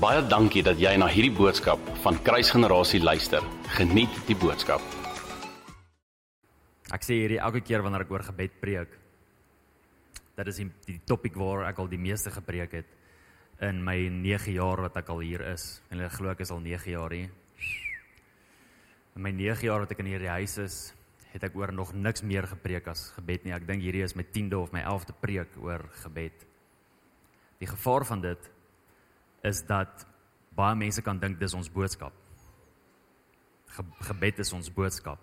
Baie dankie dat jy na hierdie boodskap van Kruisgenerasie luister. Geniet die boodskap. Ek sê hierdie elke keer wanneer ek oor gebed preek. Dit is die, die topik waar ek al die meeste gepreek het in my 9 jaar wat ek al hier is. En hulle glo ek is al 9 jaar hier. In my 9 jaar wat ek in hierdie huis is, het ek oor nog niks meer gepreek as gebed nie. Ek dink hierdie is my 10de of my 11de preek oor gebed. Die gevaar van dit is dat baie mense kan dink dis ons boodskap. Ge gebed is ons boodskap.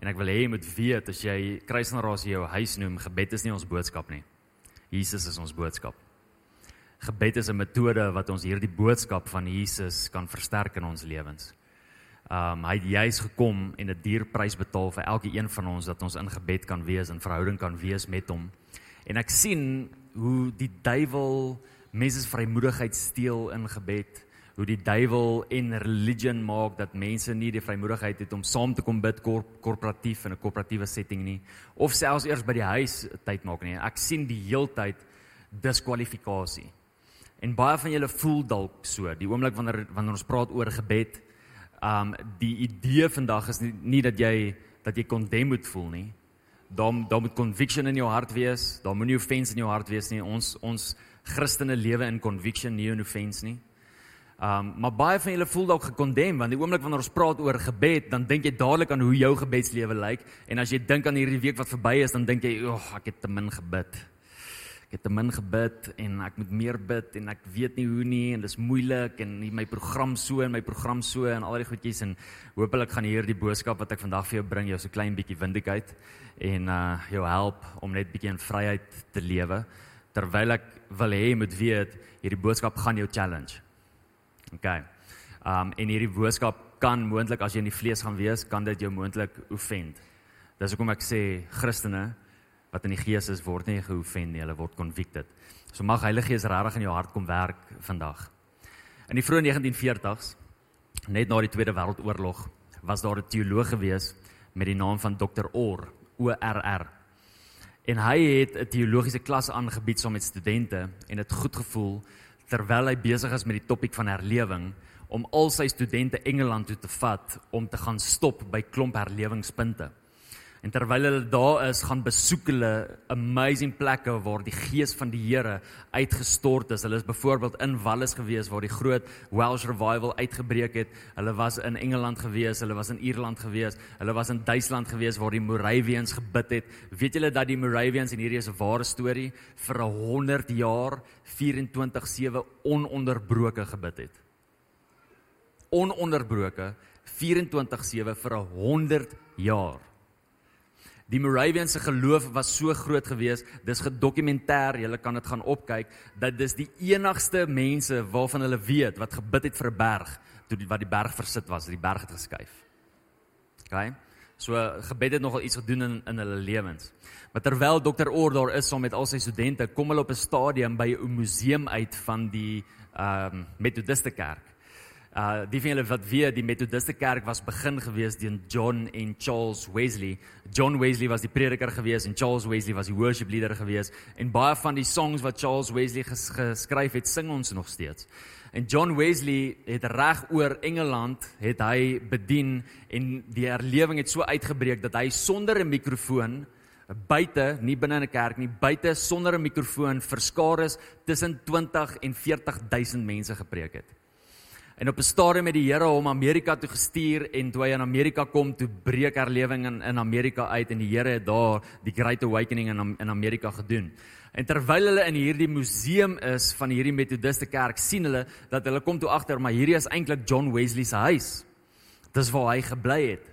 En ek wil hê jy moet weet as jy kruisgenerasie jou huis noem, gebed is nie ons boodskap nie. Jesus is ons boodskap. Gebed is 'n metode wat ons hierdie boodskap van Jesus kan versterk in ons lewens. Um hy het juis gekom en 'n duur prys betaal vir elke een van ons dat ons in gebed kan wees en verhouding kan wees met hom. En ek sien hoe die duiwel mense se vrymoedigheid steel in gebed, hoe die duiwel en religion maak dat mense nie die vrymoedigheid het om saam te kom bid korp, korporatief in 'n korporatiewe setting nie of selfs eers by die huis tyd maak nie. Ek sien die heeltyd diskwalifikasie. En baie van julle voel dalk so, die oomblik wanneer wanneer ons praat oor gebed, um die idee vandag is nie, nie dat jy dat jy kondem moet voel nie. Daar daar moet conviction in jou hart wees. Daar moenie offense in jou hart wees nie. Ons ons Christene lewe in conviction nie in offense nie. Um maar baie van julle voel dalk gekondem want die oomblik wanneer ons praat oor gebed, dan dink jy dadelik aan hoe jou gebedslewe lyk en as jy dink aan hierdie week wat verby is, dan dink jy, "Ag, ek het te min gebid." Ek het te min gebid en ek moet meer bid en ek weet nie hoe nie en dis moeilik en my program so en my program so en al die goedjies en hoopelik gaan hierdie boodskap wat ek vandag vir jou bring jou so klein bietjie windigheid en uh jou help om net bietjie in vryheid te lewe terwyl ek wil hê jy moet weet hierdie boodskap gaan jou challenge. OK. Um en hierdie boodskap kan moontlik as jy in die vlees gaan wees, kan dit jou moontlik offend. Dis hoekom ek sê Christene wat in die gees is word nie geoffend nie, hulle word convicted. So mag Heilige Gees regtig in jou hart kom werk vandag. In die vroeë 1940s, net na die Tweede Wêreldoorlog, was daar 'n teoloog gewees met die naam van Dr. Orr, O R R. En hy het 'n teologiese klas aangebied saam met studente en dit goed gevoel terwyl hy besig is met die topik van herlewing om al sy studente Engeland toe te vat om te gaan stop by klomp herlewingspunte. En terwyl hulle daar is, gaan besoek hulle amazing plekke waar die gees van die Here uitgestort is. Hulle is byvoorbeeld in Wallis gewees waar die groot Welsh revival uitgebreek het. Hulle was in Engeland gewees, hulle was in Ierland gewees, hulle was in Duitsland gewees waar die Moravians gebid het. Weet julle dat die Moravians en hierdie is 'n ware storie vir 100 jaar 24/7 ononderbroke gebid het. Ononderbroke 24/7 vir 100 jaar. Die Moravians se geloof was so groot geweest, dis gedokumenteer, jy kan dit gaan opkyk, dat dis die enigste mense waarvan hulle weet wat gebid het vir 'n berg toe die, wat die berg versit was, die berg het geskuif. OK? So gebed het nogal iets gedoen in in hulle lewens. Maar terwyl Dr. Oor daar is saam met al sy studente, kom hulle op 'n stadium by 'n museum uit van die ehm um, Methodiste kerk. Uh die van julle wat weet, die Methodiste kerk was begin gewees deur John en Charles Wesley. John Wesley was die prediker gewees en Charles Wesley was die worship leader gewees en baie van die songs wat Charles Wesley ges geskryf het, sing ons nog steeds. En John Wesley het reg oor Engeland het hy bedien en die herlewing het so uitgebreek dat hy sonder 'n mikrofoon buite, nie binne in 'n kerk nie, buite sonder 'n mikrofoon vir skare tussen 20 en 40 000 mense gepreek het. En op 'n stadium het die Here hom Amerika toe gestuur en toe hy in Amerika kom, toe breek herlewing in in Amerika uit en die Here het daar die Great Awakening in in Amerika gedoen. En terwyl hulle in hierdie museum is van hierdie Methodiste kerk, sien hulle dat hulle kom toe agter maar hierdie is eintlik John Wesley se huis. Dis waar hy gebly het.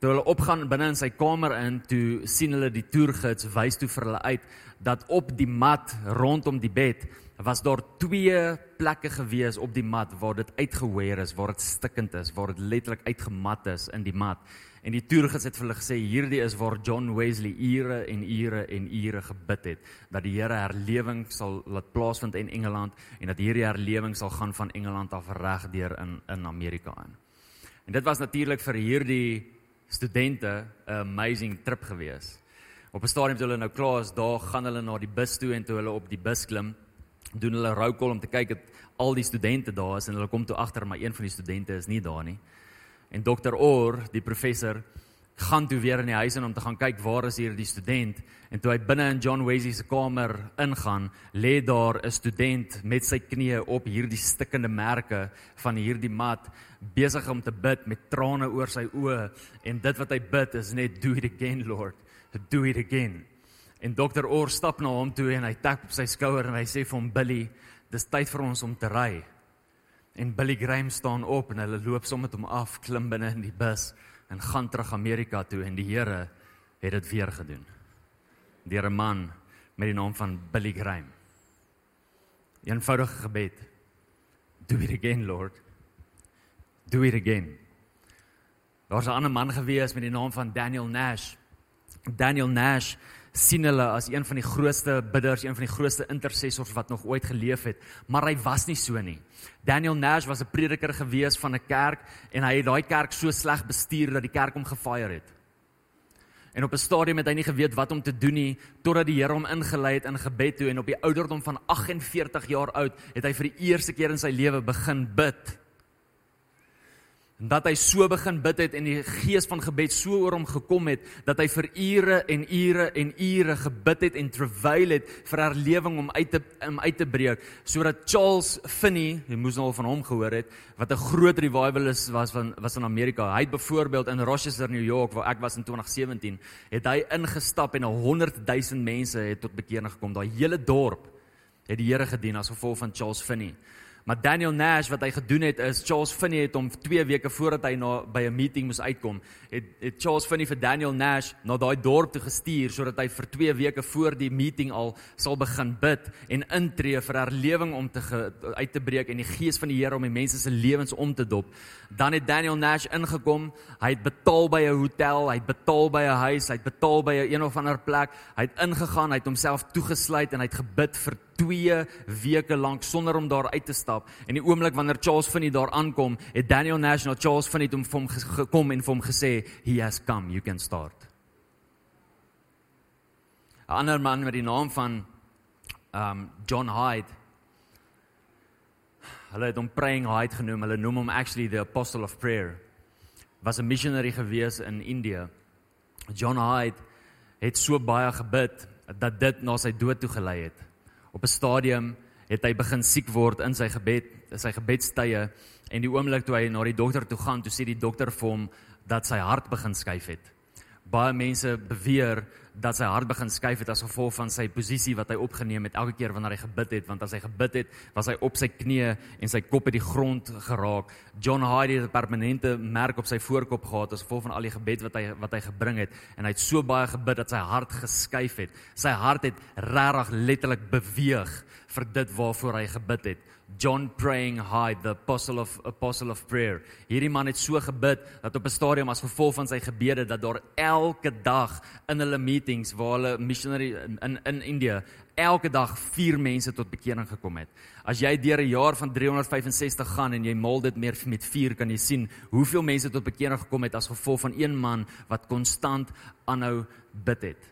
Toe hulle opgaan binne in sy kamer in, toe sien hulle die toergids wys toe vir hulle uit dat op die mat rondom die bed was daar twee plekke gewees op die mat waar dit uitgeweer is, waar dit stikkend is, waar dit letterlik uitgemat is in die mat. En die toergids het vir hulle gesê hierdie is waar John Wesley ure en ure en ure gebid het dat die Here herlewing sal laat plaasvind in Engeland en dat hierdie herlewing sal gaan van Engeland af reg deur in in Amerika aan. En dit was natuurlik vir hierdie studente 'n amazing trip gewees. Op 'n stadium toe hulle nou klaar is, daar gaan hulle na die bus toe en toe hulle op die bus klim doen hulle call om te kyk dat al die studente daar is en hulle kom toe agter maar een van die studente is nie daar nie. En dokter Orr, die professor, gaan toe weer in die huis in om te gaan kyk waar is hier die student en toe hy binne in John Wesley se kamer ingaan, lê daar 'n student met sy knieë op hierdie stikkende merke van hierdie mat besig om te bid met trane oor sy oë en dit wat hy bid is net do it again Lord, do it again. En dokter Orr stap na hom toe en hy tap op sy skouer en hy sê vir hom Billy, dis tyd vir ons om te ry. En Billy Graham staan op en hulle loop sommer met hom af, klim binne in die bus en gaan terug Amerika toe en die Here het dit weer gedoen. Deur 'n man met die naam van Billy Graham. 'n Eenvoudige gebed. Do it again, Lord. Do it again. Daar's 'n ander man gewees met die naam van Daniel Nash. Daniel Nash sien hulle as een van die grootste bidders, een van die grootste intercessors wat nog ooit geleef het, maar hy was nie so nie. Daniel Nash was 'n prediker gewees van 'n kerk en hy het daai kerk so sleg bestuur dat die kerk hom gefire het. En op 'n stadium het hy nie geweet wat om te doen nie totdat die Here hom ingelei het in gebed toe en op die ouderdom van 48 jaar oud het hy vir die eerste keer in sy lewe begin bid dat hy so begin bid het en die gees van gebed so oor hom gekom het dat hy vir ure en ure en ure gebid het en travail het vir herlewing om uit te om uit te breek sodat Charles Finney, jy moes nou al van hom gehoor het, wat 'n groot revivalist was van was in Amerika. Hy het byvoorbeeld in Rochester, New York waar ek was in 2017, het hy ingestap en 100 000 mense het tot bekering gekom. Daai hele dorp het die Here gedien as gevolg van Charles Finney. Maar Daniel Nash wat hy gedoen het is Charles Finney het hom 2 weke voordat hy na by 'n meeting moes uitkom, het, het Charles Finney vir Daniel Nash na daai dorp toe gestuur sodat hy vir 2 weke voor die meeting al sal begin bid en intree vir herlewing om te ge, uit te breek en die gees van die Here om die mense se lewens om te dop. Dan het Daniel Nash ingekom. Hy het betaal by 'n hotel, hy het betaal by 'n huis, hy het betaal by 'n een of ander plek. Hy het ingegaan, hy het homself toegesluit en hy het gebid vir 2 weke lank sonder om daar uit te stap. En die oomblik wanneer Charles Finney daar aankom, het Daniel Nash na Charles Finney toe vir hom gekom en vir hom gesê, "He has come, you can start." 'n Ander man met die naam van um John Hyde. Hulle het hom Praying Hyde genoem. Hulle noem hom actually the apostle of prayer. Was 'n missionary gewees in Indië. John Hyde het so baie gebid dat dit na sy dood toe gelei het op 'n stadium het hy begin siek word in sy gebed, sy gebedstye en die oomblik toe hy na die dokter toe gaan, toe sê die dokter vir hom dat sy hart begin skuif het. Baie mense beweer dat sy hart begin skuif het as gevolg van sy posisie wat hy opgeneem het elke keer wanneer hy gebid het want as hy gebid het was hy op sy knieë en sy kop het die grond geraak. John Hardy het 'n permanente merk op sy voorkop gehad as gevolg van al die gebed wat hy wat hy gebring het. En hy het so baie gebid dat sy hart geskuif het. Sy hart het regtig letterlik beweeg vir dit waarvoor hy gebid het John praying high the apostle of apostle of prayer. Hierdie man het so gebid dat op 'n stadium as gevolg van sy gebede dat daar elke dag in hulle meetings waar hulle missionary in in, in India elke dag 4 mense tot bekering gekom het. As jy deur 'n jaar van 365 gaan en jy maal dit meer met 4 kan jy sien hoeveel mense tot bekering gekom het as gevolg van een man wat konstant aanhou bid het.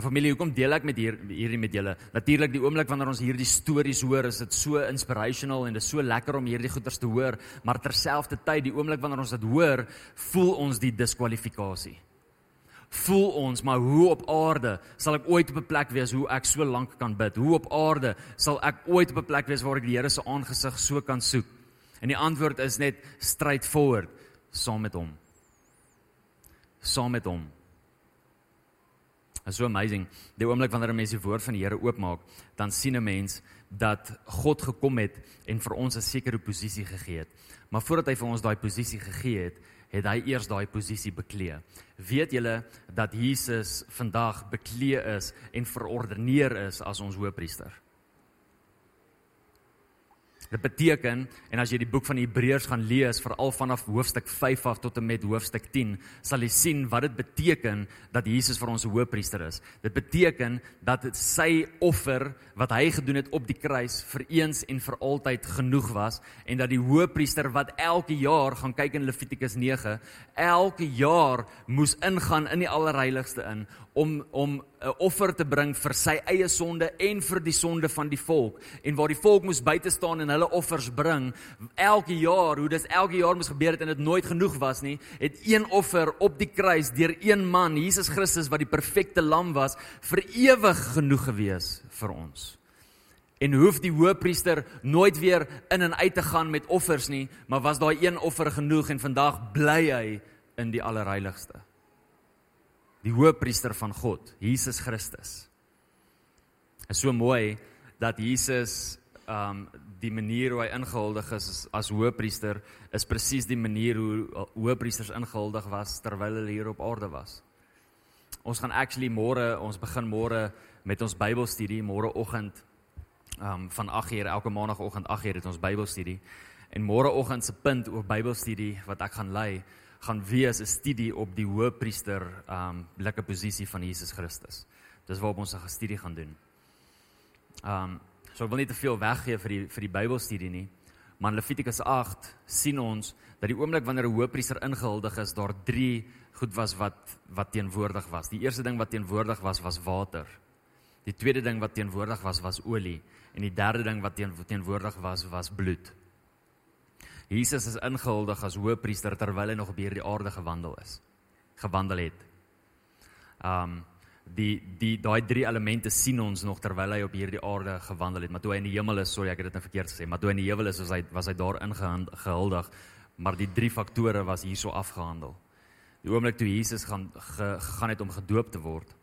Familie, hoekom deel ek met hier hierdie met julle? Natuurlik die oomblik wanneer ons hierdie stories hoor, is dit so inspirational en dit is so lekker om hierdie goeters te hoor, maar terselfdertyd die oomblik wanneer ons dit hoor, voel ons die diskwalifikasie voel ons maar hoe op aarde sal ek ooit op 'n plek wees hoe ek so lank kan bid? Hoe op aarde sal ek ooit op 'n plek wees waar ek die Here se aangesig so kan soek? En die antwoord is net straightforward, saam met hom. Saam met hom. Is so amazing. Die oomblik wanneer 'n mens die woord van die Here oopmaak, dan sien 'n mens dat God gekom het en vir ons 'n sekere posisie gegee het. Maar voordat hy vir ons daai posisie gegee het, het hy eers daai posisie beklee. Weet julle dat Jesus vandag beklee is en verordeneer is as ons hoëpriester? Dit beteken en as jy die boek van Hebreërs gaan lees veral vanaf hoofstuk 5 af tot en met hoofstuk 10, sal jy sien wat dit beteken dat Jesus vir ons 'n hoëpriester is. Dit beteken dat dit sy offer wat hy gedoen het op die kruis vir eens en vir altyd genoeg was en dat die hoëpriester wat elke jaar gaan kyk in Levitikus 9, elke jaar moes ingaan in die allerheiligste in om om 'n offer te bring vir sy eie sonde en vir die sonde van die volk en waar die volk moes buite staan en hulle offers bring. Elke jaar hoe dit elke jaar moes gebeur het en dit nooit genoeg was nie het een offer op die kruis deur een man Jesus Christus wat die perfekte lam was vir ewig genoeg gewees vir ons. En hoef die hoëpriester nooit weer in en uit te gaan met offers nie maar was daai een offer genoeg en vandag bly hy in die allerheiligste. Die hoëpriester van God, Jesus Christus. Is so mooi dat Jesus um die manier hoe hy ingehuldig is as, as hoëpriester is presies die manier hoe hoëpriesters ingehuldig was terwyl hulle hier op aarde was. Ons gaan actually môre, ons begin môre met ons Bybelstudie môreoggend um van 8uur elke maandagooggend 8uur het ons Bybelstudie. En môreoggend se punt oor Bybelstudie wat ek gaan lei gaan wees 'n studie op die hoëpriester um lekker posisie van Jesus Christus. Dis waarop ons 'n studie gaan doen. Um so ek wil nie te veel weggee vir die vir die Bybelstudie nie. Maar in Levitikus 8 sien ons dat die oomblik wanneer 'n hoëpriester ingehuldig is, daar drie goed was wat wat teenwoordig was. Die eerste ding wat teenwoordig was was water. Die tweede ding wat teenwoordig was was olie en die derde ding wat teen, teenwoordig was was bloed. Jesus is ingehuldig as hoëpriester terwyl hy nog op hierdie aarde gewandel is. Gewandel het. Um die die daai drie elemente sien ons nog terwyl hy op hierdie aarde gewandel het, maar toe hy in die hemel is, sorry ek het dit nou verkeerd gesê, maar toe hy in die hemel is, was hy was hy daar ingehuldig, maar die drie faktore was hierso afgehandel. Die oomblik toe Jesus gaan ge, gegaan het om gedoop te word,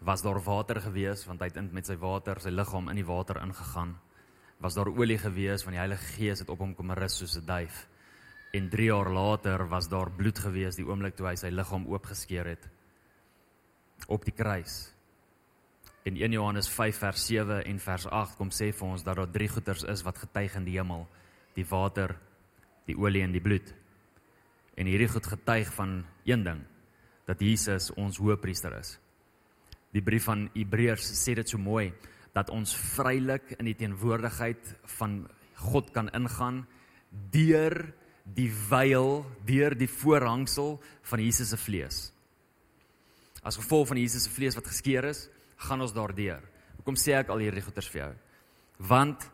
was daar water gewees want hy het met sy water sy liggaam in die water ingegaan was daar olie gewees van die Heilige Gees het op hom kom rus soos 'n duif. En 3 jaar later was daar bloed gewees die oomblik toe hy sy liggaam oopgeskeur het op die kruis. In 1 Johannes 5 vers 7 en vers 8 kom sê vir ons dat daar drie goeters is wat getuig in die hemel: die water, die olie en die bloed. En hierdie goed getuig van een ding, dat Jesus ons hoëpriester is. Die brief van Hebreërs sê dit so mooi dat ons vrylik in die teenwoordigheid van God kan ingaan deur die veil, deur die voorhangsel van Jesus se vlees. As gevolg van Jesus se vlees wat geskeur is, gaan ons daardeur. Hoekom sê ek al hierdie goeters vir jou? Want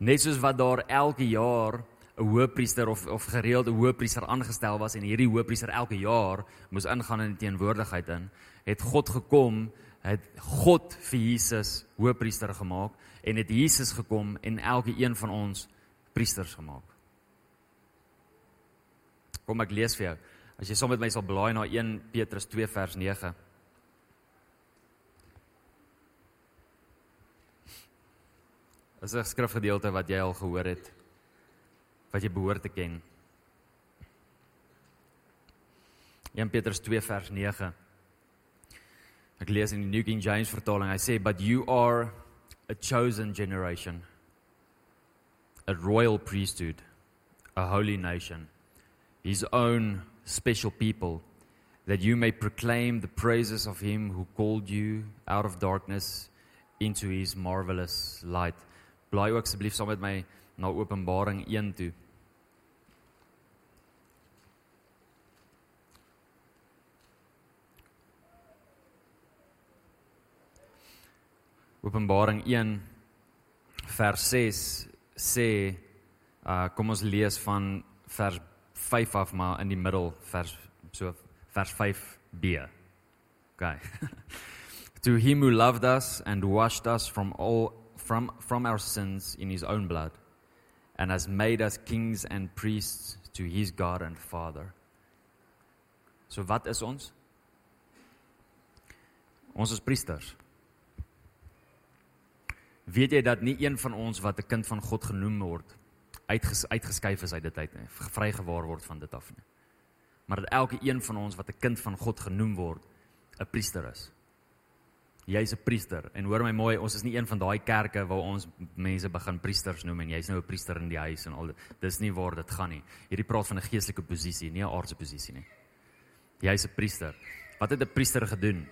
net soos wat daar elke jaar 'n hoëpriester of of gereelde hoëpriester aangestel was en hierdie hoëpriester elke jaar moes ingaan in die teenwoordigheid in, het God gekom het God vir Jesus hoëpriester gemaak en het Jesus gekom en elke een van ons priesters gemaak. Kom ek lees vir jou. As jy saam met my sal blaai na 1 Petrus 2 vers 9. Dit is 'n skrifgedeelte wat jy al gehoor het wat jy behoort te ken. 1 Petrus 2 vers 9. Ek lees in die New King James vertaling. Hy sê, "But you are a chosen generation, a royal priesthood, a holy nation, his own special people, that you may proclaim the praises of him who called you out of darkness into his marvelous light." Blaai ook asseblief saam met my na Openbaring 1 toe. Openbaring 1 vers 6 sê uh kom ons lees van vers 5 af maar in die middel vers so vers 5b. Okay. to him who loved us and washed us from all from from our sins in his own blood and has made us kings and priests to his God and Father. So wat is ons? Ons is priesters. Weet jy dat nie een van ons wat 'n kind van God genoem word uitges, uitgeskuif is uit dit uit nie, vrygewaar word van dit af nie. Maar dat elke een van ons wat 'n kind van God genoem word, 'n priester is. Jy's 'n priester en hoor my mooi, ons is nie een van daai kerke waar ons mense begin priesters noem en jy's nou 'n priester in die huis en al dis nie waar dit gaan nie. Hierdie praat van 'n geestelike posisie, nie 'n aardse posisie nie. Jy's 'n priester. Wat het 'n priester gedoen?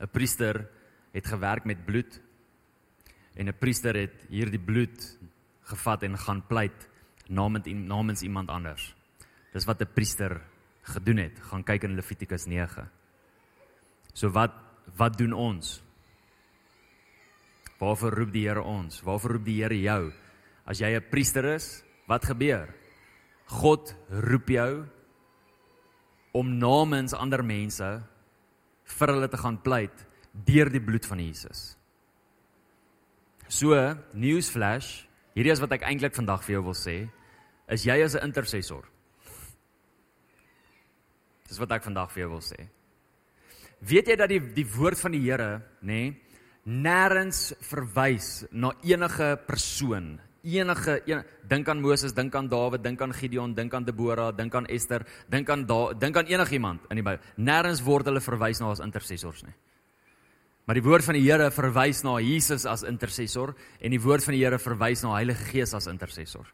'n Priester het gewerk met bloed en 'n priester het hierdie bloed gevat en gaan pleit namens namens iemand anders. Dis wat 'n priester gedoen het. Gaan kyk in Levitikus 9. So wat wat doen ons? Waarvoor roep die Here ons? Waarvoor roep die Here jou? As jy 'n priester is, wat gebeur? God roep jou om namens ander mense vir hulle te gaan pleit deur die bloed van Jesus. So, newsflash, hierdie is wat ek eintlik vandag vir jou wil sê, is jy as 'n intercessor. Dis wat ek vandag vir jou wil sê. Weet jy dat die die woord van die Here, nê, nee, nêrens verwys na enige persoon, enige een, dink aan Moses, dink aan Dawid, dink aan Gideon, dink aan Deborah, dink aan Esther, dink aan da, dink aan enigiemand in die Bybel. Nêrens word hulle verwys na as intercessors nie. Maar die woord van die Here verwys na Jesus as intercessor en die woord van die Here verwys na Heilige Gees as intercessor.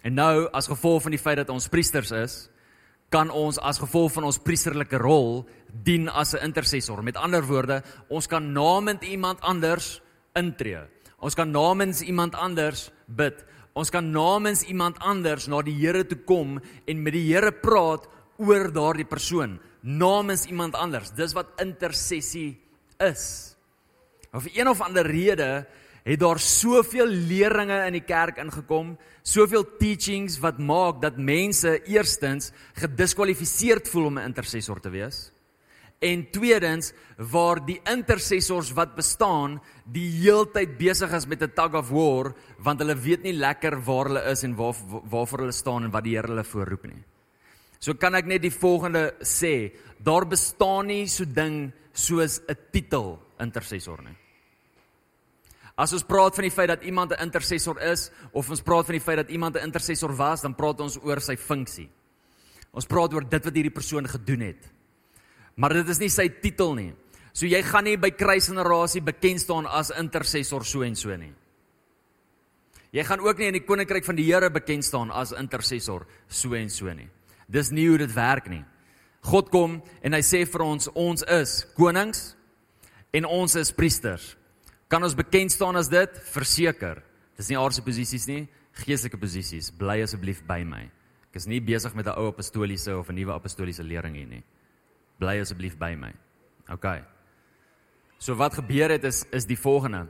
En nou as gevolg van die feit dat ons priesters is, kan ons as gevolg van ons priesterlike rol dien as 'n intercessor. Met ander woorde, ons kan namens iemand anders intree. Ons kan namens iemand anders bid. Ons kan namens iemand anders na die Here toe kom en met die Here praat oor daardie persoon namens iemand anders. Dis wat intersessie is. Of vir een of ander rede het daar soveel leringe in die kerk ingekom, soveel teachings wat maak dat mense eerstens gediskwalifiseerd voel om 'n intercessor te wees. En tweedens waar die intercessors wat bestaan die heeltyd besig is met 'n tug of war want hulle weet nie lekker waar hulle is en waar waarvoor hulle staan en wat die Here hulle voorroep nie. So kan ek net die volgende sê, daar bestaan nie so ding soos 'n titel intercessor nie. As ons praat van die feit dat iemand 'n intercessor is of ons praat van die feit dat iemand 'n intercessor was, dan praat ons oor sy funksie. Ons praat oor dit wat hierdie persoon gedoen het. Maar dit is nie sy titel nie. So jy gaan nie by kruisgenerasie bekend staan as intercessor so en so nie. Jy gaan ook nie in die koninkryk van die Here bekend staan as intercessor so en so nie. Dis nie hoe dit werk nie. God kom en hy sê vir ons ons is konings en ons is priesters. Kan ons bekend staan as dit? Verseker. Dis nie aardse posisies nie, geestelike posisies. Bly asseblief by my. Ek is nie besig met 'n ou apostoliese of 'n nuwe apostoliese lering hier nie. Bly asseblief by my. OK. So wat gebeur het is is die volgende.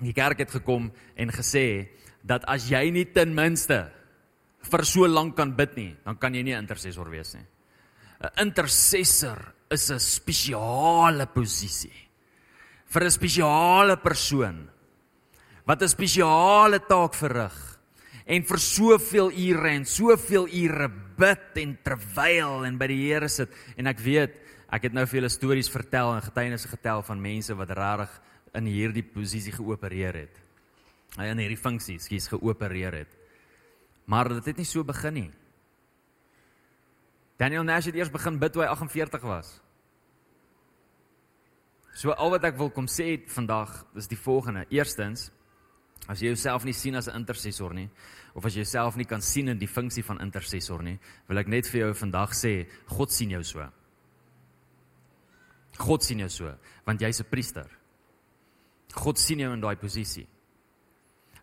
Die kerk het gekom en gesê dat as jy nie ten minste vir so lank kan bid nie, dan kan jy nie intercessor wees nie. 'n Intercessor is 'n spesiale posisie vir 'n spesiale persoon wat 'n spesiale taak verrig en vir soveel ure en soveel ure bid en terwyl en by die Here sit en ek weet ek het nou vir julle stories vertel en getuienisse getel van mense wat regtig in hierdie posisie geopereer het. Hy in hierdie funksie, skies geopereer het. Maar dit het nie so begin nie. Daniel Nash het eers begin bid toe hy 48 was. So al wat ek wil kom sê vandag is die volgende. Eerstens, as jy jouself nie sien as 'n intercessor nie of as jy jouself nie kan sien in die funksie van intercessor nie, wil ek net vir jou vandag sê, God sien jou so. God sien jou so, want jy's 'n priester. God sien jou in daai posisie.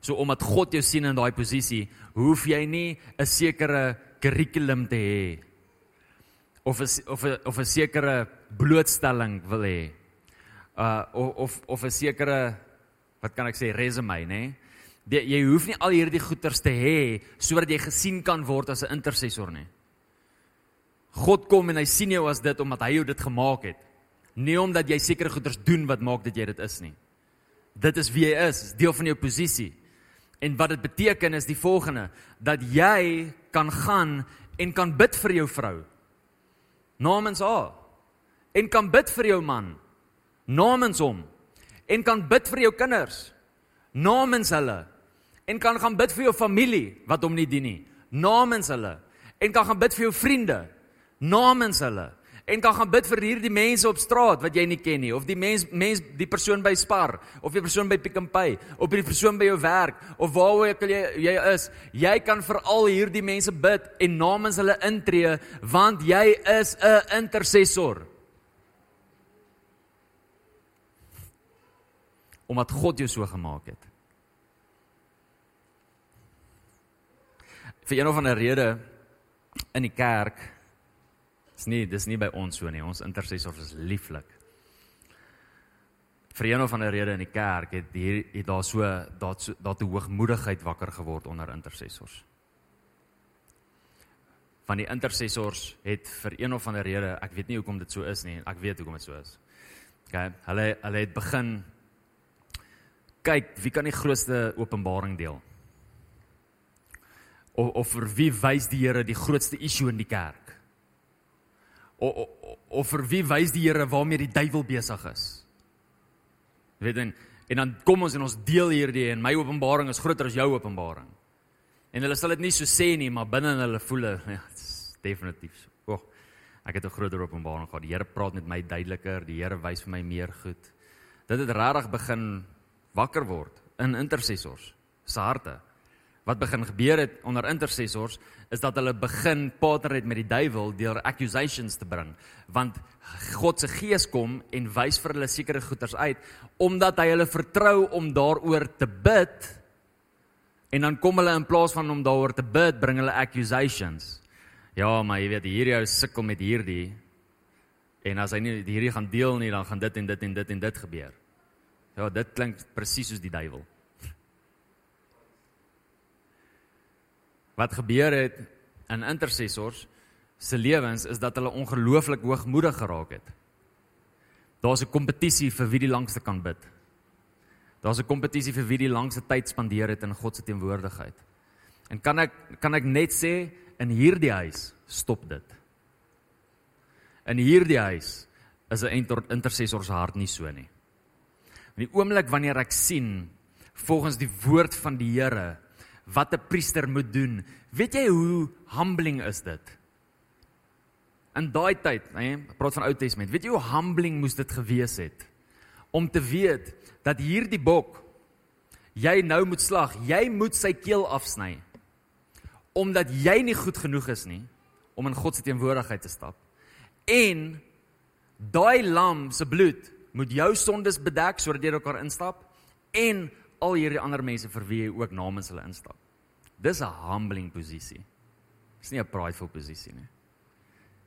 So omdat God jou sien in daai posisie, hoef jy nie 'n sekere kurrikulum te hê of 'n of 'n of 'n sekere blootstelling wil hê uh of of 'n sekere wat kan ek sê resume, nê? Nee? Jy hoef nie al hierdie goeters te hê sodat jy gesien kan word as 'n intercessor nie. God kom en hy sien jou as dit omdat hy jou dit gemaak het. Nie omdat jy sekere goeters doen wat maak dat jy dit is nie. Dit is wie jy is, is deel van jou posisie. En wat dit beteken is die volgende dat jy kan gaan en kan bid vir jou vrou namens haar en kan bid vir jou man. Namens hom. En kan bid vir jou kinders. Namens hulle. En kan gaan bid vir jou familie wat hom nie dien nie. Namens hulle. En kan gaan bid vir jou vriende. Namens hulle en kan gaan bid vir hierdie mense op straat wat jy nie ken nie of die mens mens die persoon by Spar of die persoon by Pick n Pay of die persoon by jou werk of waar ook al jy jy is jy kan vir al hierdie mense bid en namens hulle intree want jy is 'n intercessor. Omdat God jou so gemaak het. Vir een of ander rede in die kerk is nie dis nie by ons so nie. Ons intercessors is lieflik. Vir een of ander rede in die kerk het hier het daar so daar so daar te hoogmoedigheid wakker geword onder intercessors. Van die intercessors het vir een of ander rede, ek weet nie hoekom dit so is nie. Ek weet hoekom dit so is. OK, hulle hulle het begin kyk wie kan die grootste openbaring deel? of of vir wie wys die Here die grootste issue in die kerk? Of of, of vir wie wys die Here waarmee die duiwel besig is? Jy weet en en dan kom ons en ons deel hierdie en my openbaring is groter as jou openbaring. En hulle sal dit nie so sê nie, maar binne hulle voel ja, definitief so. O, oh, ek het 'n groter openbaring gehad. Die Here praat met my duideliker, die Here wys vir my meer goed. Dit het regtig begin wakker word in intercessors se harte wat begin gebeur het onder intercessors is dat hulle begin partner het met die duiwel deur accusations te bring. Want God se gees kom en wys vir hulle sekere goeters uit omdat hy hulle vertrou om daaroor te bid. En dan kom hulle in plaas van om daaroor te bid bring hulle accusations. Ja maar jy weet hierdie ou sukkel met hierdie. En as hy nie hierdie gaan deel nie dan gaan dit en dit en dit en dit gebeur. Ja dit klink presies soos die duiwel wat gebeur het in intercessors se lewens is dat hulle ongelooflik hoogmoedig geraak het. Daar's 'n kompetisie vir wie die langste kan bid. Daar's 'n kompetisie vir wie die langste tyd spandeer het in God se teenwoordigheid. En kan ek kan ek net sê in hierdie huis stop dit. In hierdie huis is 'n intercessor se hart nie so nie. In die oomblik wanneer ek sien volgens die woord van die Here wat 'n priester moet doen. Weet jy hoe humbling is dit? In daai tyd, hè, praat van Ou Testament. Weet jy hoe humbling moes dit gewees het om te weet dat hierdie bok jy nou moet slag. Jy moet sy keel afsny. Omdat jy nie goed genoeg is nie om in God se teenwoordigheid te stap. En daai lam se bloed moet jou sondes bedek sodat jy daar kan instap en al hierdie ander mense vir wie jy ook namens hulle instap. Dis 'n humbling posisie. Dis nie 'n prideful posisie nie.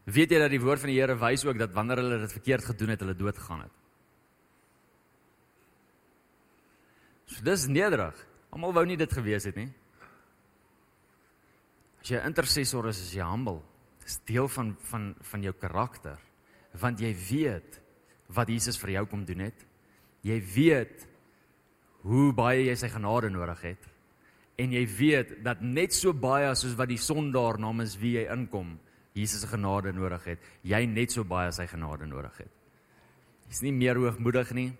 Weet jy dat die woord van die Here wys ook dat wanneer hulle dit verkeerd gedoen het, hulle dood gegaan het. So dis nederig. Almal wou nie dit gewees het nie. As jy 'n intercessor is, is jy humble. Dis deel van van van jou karakter. Want jy weet wat Jesus vir jou kom doen het. Jy weet hoe baie jy sy genade nodig het. En jy weet dat net so baie soos wat die sondaar namens wie jy inkom, Jesus se genade nodig het, jy net so baie sy genade nodig het. Jy's nie meer hoogmoedig nie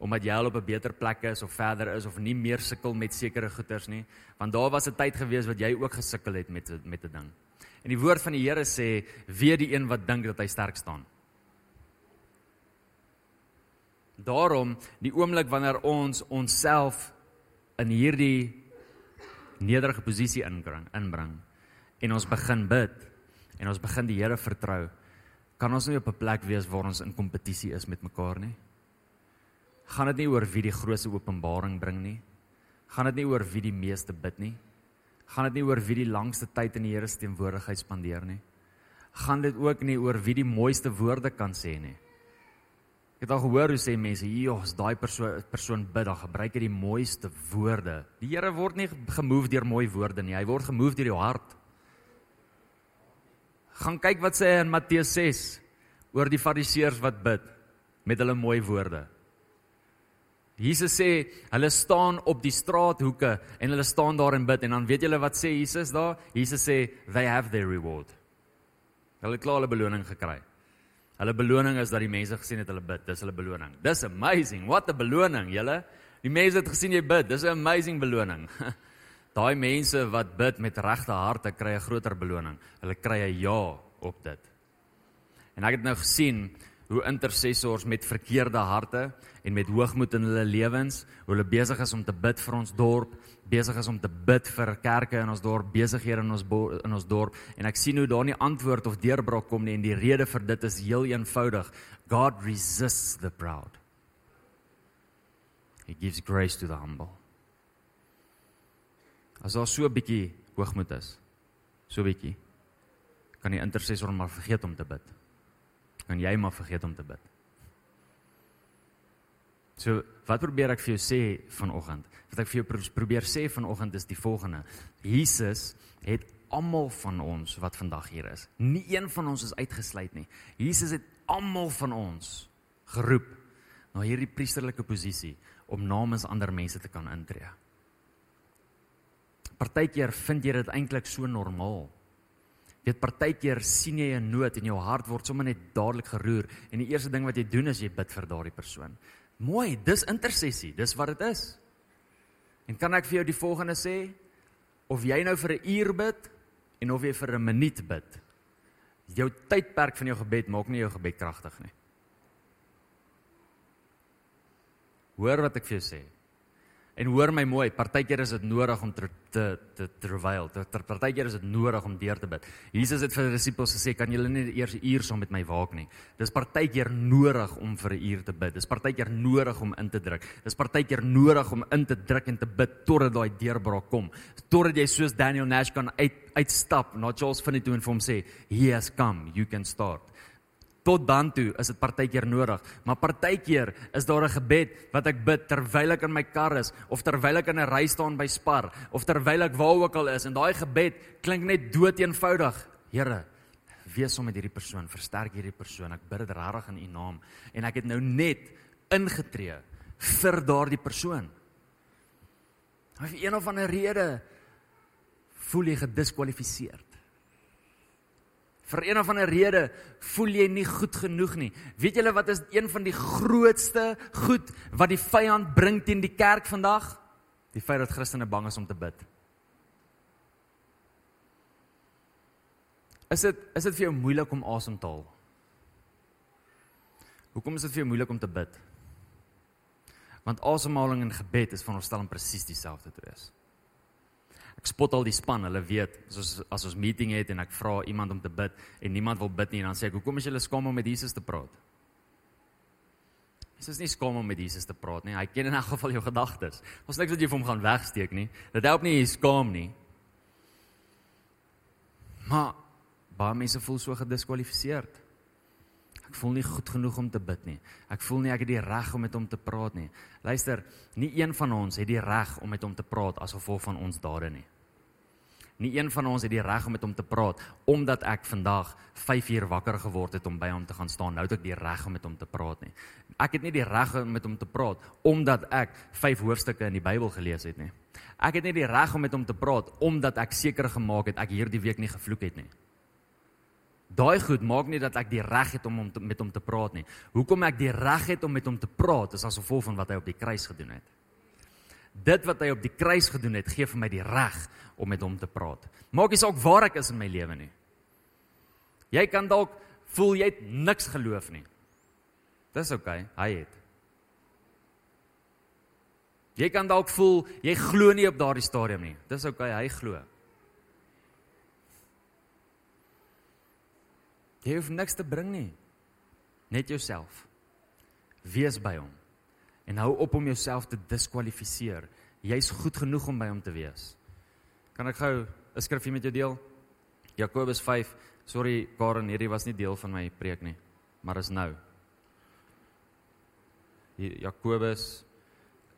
omdat jy al op 'n beter plek is of verder is of nie meer sukkel met sekere goeders nie, want daar was 'n tyd gewees wat jy ook gesukkel het met met 'n ding. En die woord van die Here sê, "Wie die een wat dink dat hy sterk staan." Daarom, die oomblik wanneer ons onsself in hierdie nederige posisie inbring, inbring en ons begin bid en ons begin die Here vertrou, kan ons nie op 'n plek wees waar ons in kompetisie is met mekaar nie. Gaan dit nie oor wie die grootste openbaring bring nie. Gaan dit nie oor wie die meeste bid nie. Gaan dit nie oor wie die langste tyd in die Here se teenwoordigheid spandeer nie. Gaan dit ook nie oor wie die mooiste woorde kan sê nie. Ek het al gehoor hoe sê mense, "Ja, as daai persoon persoon bid, dan gebruik hy die mooiste woorde." Die Here word nie gemove deur mooi woorde nie, hy word gemove deur jou hart. Gaan kyk wat sê hy in Matteus 6 oor die fariseërs wat bid met hulle mooi woorde. Jesus sê hulle staan op die straathoeke en hulle staan daar en bid en dan weet julle wat sê Jesus daar? Jesus sê they have their reward. Hulle het klaar hulle beloning gekry. Hulle beloning is dat die mense gesien het hulle bid. Dis hulle beloning. Dis amazing. What a beloning, julle. Die mense het gesien jy bid. Dis 'n amazing beloning. Daai mense wat bid met regte harte kry 'n groter beloning. Hulle kry 'n ja op dit. En ek het nou gesien hoe intercessors met verkeerde harte en met hoogmoed in hulle lewens, hoe hulle besig is om te bid vir ons dorp, besig is om te bid vir kerke in ons dorp, besighede in ons in ons dorp en ek sien hoe daar nie antwoord of deurbraak kom nie en die rede vir dit is heel eenvoudig. God resists the proud. He gives grace to the humble. As daar so 'n bietjie hoogmoed is, so bietjie, kan die intercessor maar vergeet om te bid kan jy maar vergeet om te bid. So, wat probeer ek vir jou sê vanoggend? Wat ek vir jou probeer sê vanoggend is die volgende. Jesus het almal van ons wat vandag hier is. Nie een van ons is uitgesluit nie. Jesus het almal van ons geroep na hierdie priesterlike posisie om namens ander mense te kan intree. Partykeer vind jy dit eintlik so normaal weet partykeer sien jy 'n nood en jou hart word sommer net dadelik geroer en die eerste ding wat jy doen is jy bid vir daardie persoon. Mooi, dis intersessie, dis wat dit is. En kan ek vir jou die volgende sê? Of jy nou vir 'n uur bid en of jy vir 'n minuut bid. Jou tydperk van jou gebed maak nie jou gebed kragtig nie. Hoor wat ek vir jou sê. En hoor my mooi, partykeer is dit nodig om te te te ter partykeer is dit nodig om deur te bid. Jesus het vir die disippels gesê, kan julle nie eers 'n uur saam met my waak nie. Dis partykeer nodig om vir 'n uur te bid. Dis partykeer nodig om in te druk. Dis partykeer nodig om in te druk en te bid totdat daai deurbraak kom. Totdat jy soos Daniel Nash kan uit uitstap na Charles Finney toe en vir hom sê, "He has come, you can start." Tot dan toe is dit partykeer nodig, maar partykeer is daar 'n gebed wat ek bid terwyl ek in my kar is of terwyl ek in 'n ry staan by Spar of terwyl ek waar ook al is en daai gebed klink net dood eenvoudig. Here, wees om met hierdie persoon, versterk hierdie persoon. Ek bid dit regtig in U naam en ek het nou net ingetree vir daardie persoon. Of een of ander rede voel jy gediskwalifiseer vir een of ander rede voel jy nie goed genoeg nie. Weet julle wat is een van die grootste goed wat die vyand bring teen die kerk vandag? Die feit dat Christene bang is om te bid. Is dit is dit vir jou moeilik om asem te haal? Hoekom is dit vir jou moeilik om te bid? Want asemhaling en gebed is van ons stel om presies dieselfde te wees. Ek spot al die span, hulle weet, as ons as ons meeting het en ek vra iemand om te bid en niemand wil bid nie en dan sê ek, "Hoekom is julle skaam om met Jesus te praat?" Jesus is nie skaam om met Jesus te praat nie. Hy ken in elk geval jou gedagtes. Ons niks wat jy vir hom gaan wegsteek nie. Dit help nie jy skaam nie. Maar baie mense voel so gediskwalifiseerd. Ek voel nie goed genoeg om te bid nie. Ek voel nie ek het die reg om met hom te praat nie. Luister, nie een van ons het die reg om met hom te praat as gevolg van ons dade nie. Nie een van ons het die reg om met hom te praat omdat ek vandag 5 uur wakker geword het om by hom te gaan staan. Nou het ek die reg om met hom te praat nie. Ek het nie die reg om met hom te praat omdat ek 5 hoofstukke in die Bybel gelees het nie. Ek het nie die reg om met hom te praat omdat ek seker gemaak het ek hierdie week nie gevloek het nie. Daai goed maak nie dat ek die reg het om om te, met hom te praat nie. Hoekom ek die reg het om met hom te praat is as gevolg van wat hy op die kruis gedoen het. Dit wat hy op die kruis gedoen het, gee vir my die reg om met hom te praat. Maak nie saak waar ek is in my lewe nie. Jy kan dalk voel jy het niks geloof nie. Dis oukei, okay, hy het. Jy kan dalk voel jy glo nie op daardie stadium nie. Dis oukei, okay, hy glo. Jy hoef niks te bring nie. Net jouself. Wees by hom. En hou op om jouself te diskwalifiseer. Jy's goed genoeg om by hom te wees. Kan ek gou 'n skrifgie met jou deel? Jakobus 5. Sorry Karen, hierdie was nie deel van my preek nie, maar is nou. Hier Jakobus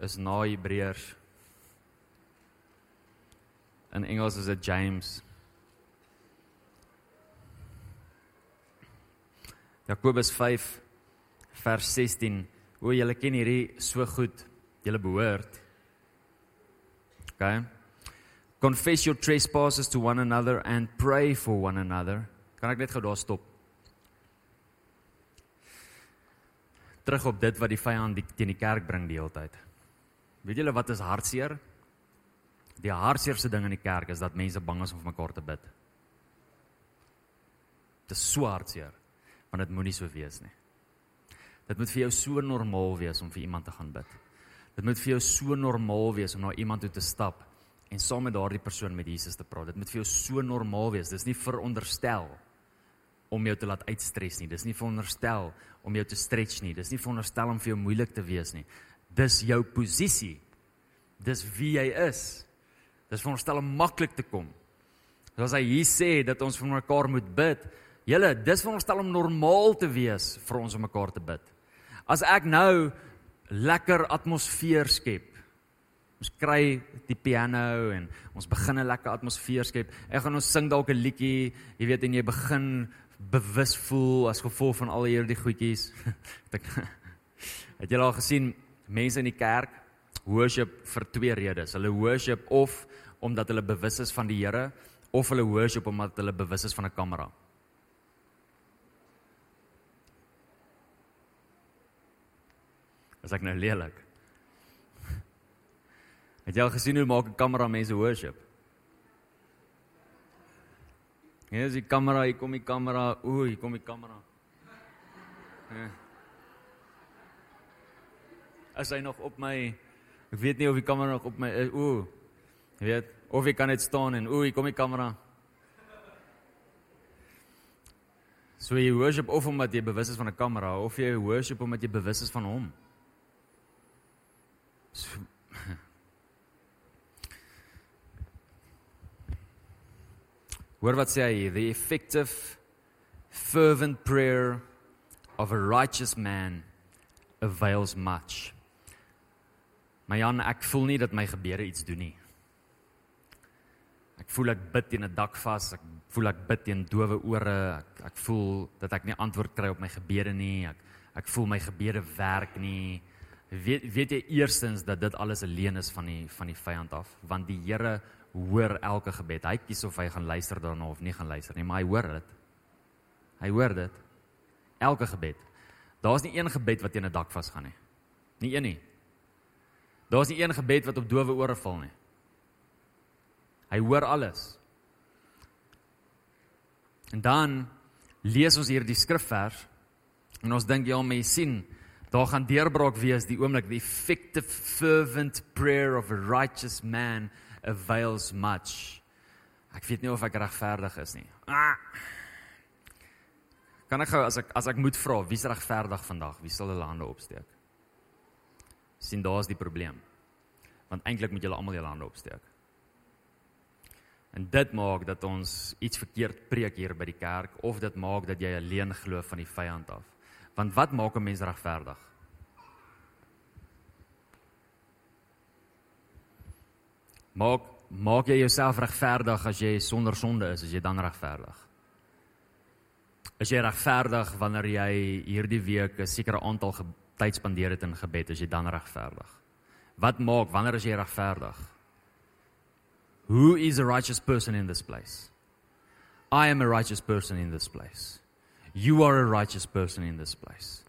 is na Hebreërs. In Engels is dit James. Jakobus 5 vers 16. O, julle ken hierdie so goed. Julle behoort. OK. Confess your trespasses to one another and pray for one another. Kan ek net gou daar stop? Terug op dit wat die vyand die, teen die kerk bring die hele tyd. Weet julle wat is hartseer? Die hartseerste ding in die kerk is dat mense bang is om vir mekaar te bid. Dit is so hartseer Want dit moenie so wees nie. Dit moet vir jou so normaal wees om vir iemand te gaan bid. Dit moet vir jou so normaal wees om na iemand toe te stap en saam met daardie persoon met Jesus te praat. Dit moet vir jou so normaal wees. Dis nie veronderstel om jou te laat uitstres nie. Dis nie veronderstel om jou te stretch nie. Dis nie veronderstel om vir jou moeilik te wees nie. Dis jou posisie. Dis wie jy is. Dis veronderstel om maklik te kom. Soos hy hier sê dat ons vir mekaar moet bid. Julle, dis veronderstel om normaal te wees vir ons om mekaar te bid. As ek nou lekker atmosfeer skep. Ons kry die piano en ons begin 'n lekker atmosfeer skep. Ek gaan ons sing dalk 'n liedjie, jy weet en jy begin bewus voel as gevolg van al hierdie goedjies. Het jy al gesien mense in die kerk worship vir twee redes. Hulle worship of omdat hulle bewus is van die Here of hulle worship omdat hulle bewus is van 'n kamera. As ek nou lelik. Het jy al gesien hoe maak 'n kamera mense worship? Hier is die kamera, hier kom die kamera. Ooh, hier kom die kamera. Ja. As hy nog op my ek weet nie of die kamera nog op my is. Ooh. Jy weet, of ek kan net staan en ooh, hier kom die kamera. So jy worship of omdat jy bewus is van 'n kamera of jy worship omdat jy bewus is van hom. Hoor wat sê hy, the effective fervent prayer of a righteous man avails much. My Jan, ek voel nie dat my gebede iets doen nie. Ek voel ek bid teen 'n dak vas, ek voel ek bid teen dowe ore, ek ek voel dat ek nie antwoord kry op my gebede nie. Ek ek voel my gebede werk nie weet weet jy eerstens dat dit alles 'n leen is van die van die vyand af? Want die Here hoor elke gebed. Hy kies of hy gaan luister daarna of nie gaan luister nie maar hy hoor dit. Hy hoor dit. Elke gebed. Daar's nie een gebed wat teen 'n dak vasgaan nie. Nie een nie. Daar's nie een gebed wat op dowe ore val nie. Hy hoor alles. En dan lees ons hier die skrifvers en ons dink ja maar jy sien Daar gaan deurbraak wees die oomblik the effective fervent prayer of a righteous man avails much. Ek weet nie of ek regverdig is nie. Ah. Kan ek gou as ek as ek moet vra, wie's regverdig vandag? Wie sal hulle hande opsteek? sien daar's die probleem. Want eintlik moet julle almal julle hande opsteek. En dit maak dat ons iets verkeerd preek hier by die kerk of dit maak dat jy alleen glo van die vyand af. Want wat maak 'n mens regverdig? Maak maak jy jouself regverdig as jy sonder sonde is, as jy dan regverdig? Is jy regverdig wanneer jy hierdie week 'n sekere aantal tyd spandeer het in gebed, as jy dan regverdig? Wat maak wanneer as jy regverdig? Who is a righteous person in this place? I am a righteous person in this place. You are a righteous person in this place.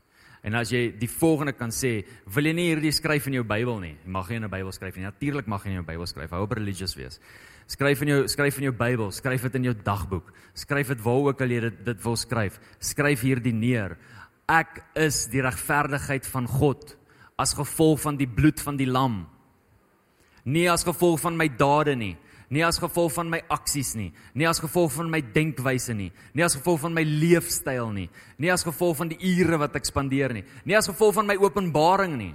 En as jy die volgende kan sê, wil jy nie hierdie skryf in jou Bybel nie. Jy mag nie in 'n Bybel skryf nie. Natuurlik mag jy in jou Bybel skryf. Hou op religious wees. Skryf in jou skryf in jou Bybel, skryf dit in jou dagboek. Skryf dit waar ook al jy dit dit wil skryf. Skryf hierdie neer. Ek is die regverdigheid van God as gevolg van die bloed van die lam. Nie as gevolg van my dade nie nie as gevolg van my aksies nie, nie as gevolg van my denkwyse nie, nie as gevolg van my leefstyl nie, nie as gevolg van die ure wat ek spandeer nie, nie as gevolg van my openbaring nie.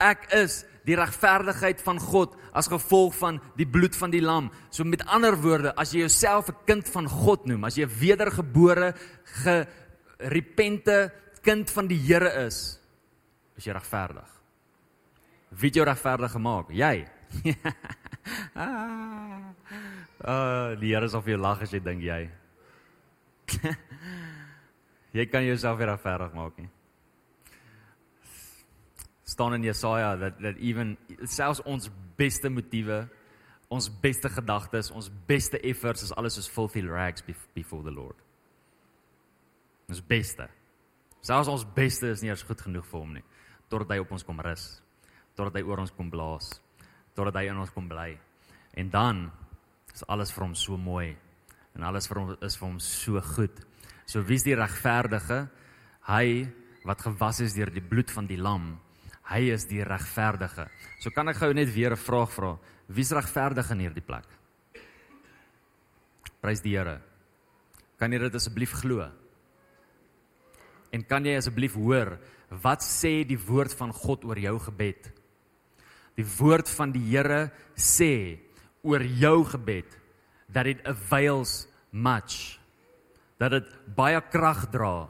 Ek is die regverdigheid van God as gevolg van die bloed van die lam. So met ander woorde, as jy jouself 'n kind van God noem, as jy 'n wedergebore, gerepente kind van die Here is, is jy regverdig. Wie het jou regverdig gemaak? Jy. ah, uh, die Here sal vir jou lag as jy dink jy. jy kan jouself weer regverdig maak nie. staan in Jesaja dat dat even selfs ons beste motiewe, ons beste gedagtes, ons beste efforts is alles soos filthy rags before the Lord. Ons beste. Selfs ons beste is nie eens goed genoeg vir hom nie totdat hy op ons kom rus, totdat hy oor ons kom blaas totdat hy in ons kom bly. En dan is alles vir hom so mooi en alles vir hom is vir hom so goed. So wie's die regverdige? Hy wat gewas is deur die bloed van die lam. Hy is die regverdige. So kan ek gou net weer 'n vraag vra. Wie's regverdig in hierdie plek? Prys die Here. Kan jy dit asseblief glo? En kan jy asseblief hoor wat sê die woord van God oor jou gebed? Die woord van die Here sê oor jou gebed that it avails much. Dat dit baie krag dra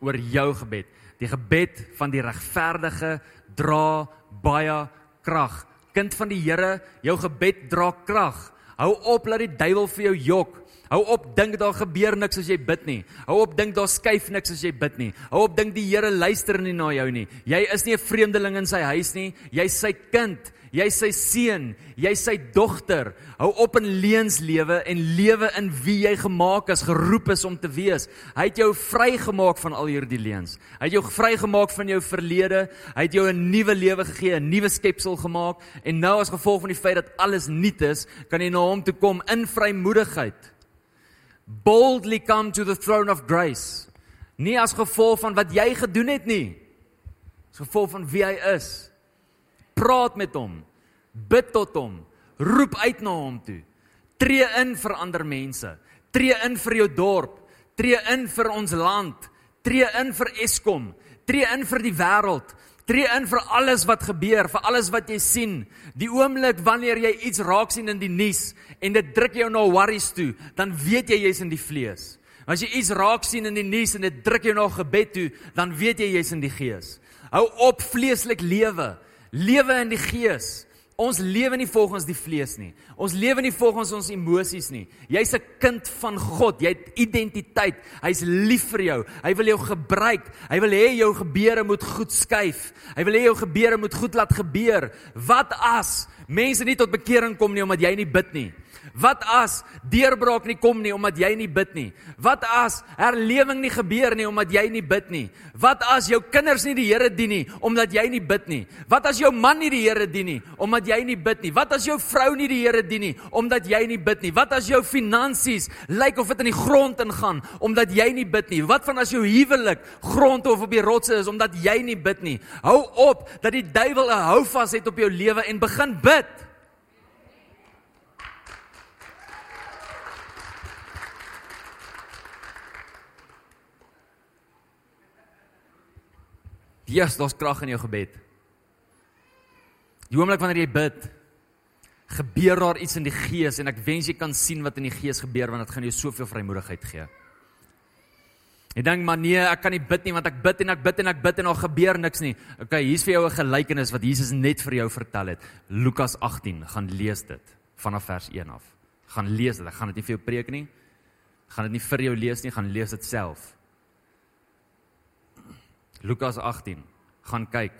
oor jou gebed. Die gebed van die regverdige dra baie krag. Kind van die Here, jou gebed dra krag. Hou op laat die duiwel vir jou jok. Hou op dink daar gebeur niks as jy bid nie. Hou op dink daar skuif niks as jy bid nie. Hou op dink die Here luister nie na jou nie. Jy is nie 'n vreemdeling in sy huis nie. Jy's sy kind. Jy's sy seun. Jy's sy dogter. Hou op in leuns lewe en lewe in wie jy gemaak is, geroep is om te wees. Hy het jou vrygemaak van al hierdie leuns. Hy het jou vrygemaak van jou verlede. Hy het jou 'n nuwe lewe gegee, 'n nuwe skepsel gemaak en nou as gevolg van die feit dat alles nuut is, kan jy na hom toe kom in vrymoedigheid boldly come to the throne of grace. Nie as gevolg van wat jy gedoen het nie. As gevolg van wie hy is. Praat met hom. Bid tot hom. Roep uit na hom toe. Tree in vir ander mense. Tree in vir jou dorp. Tree in vir ons land. Tree in vir Eskom. Tree in vir die wêreld. Tree in vir alles wat gebeur, vir alles wat jy sien. Die oomblik wanneer jy iets raak sien in die nuus en dit druk jou na worries toe, dan weet jy jy's in die vlees. As jy iets raak sien in die nuus en dit druk jou na gebed toe, dan weet jy jy's in die gees. Hou op vleeslik lewe. Lewe in die gees. Ons lewe nie volgens die vlees nie. Ons lewe nie volgens ons emosies nie. Jy's 'n kind van God. Jy het identiteit. Hy's lief vir jou. Hy wil jou gebruik. Hy wil hê jou gebeure moet goed skuif. Hy wil hê jou gebeure moet goed laat gebeur. Wat as mense nie tot bekering kom nie omdat jy nie bid nie? Wat as deurbraak nie kom nie omdat jy nie bid nie? Wat as herlewing nie gebeur nie omdat jy nie bid nie? Wat as jou kinders nie die Here dien nie omdat jy nie bid nie? Wat as jou man nie die Here dien nie omdat jy nie bid nie? Wat as jou vrou nie die Here dien nie omdat jy nie bid nie? Wat as jou finansies lyk of dit in die grond ingaan omdat jy nie bid nie? Wat van as jou huwelik grond of op die rotse is omdat jy nie bid nie? Hou op dat die duiwel 'n houvas het op jou lewe en begin bid. Jesus, daar's krag in jou gebed. Die oomblik wanneer jy bid, gebeur daar iets in die gees en ek wens jy kan sien wat in die gees gebeur want dit gaan jou soveel vrymoedigheid gee. Jy dink maar nee, ek kan nie bid nie want ek bid en ek bid en ek bid en daar gebeur niks nie. Okay, hier's vir jou 'n gelykenis wat Jesus net vir jou vertel het. Lukas 18, gaan lees dit vanaf vers 1 af. Gaan lees dit. Ek gaan dit nie vir jou preek nie. Gaan dit nie vir jou lees nie, gaan lees dit self. Lukas 18. Gaan kyk.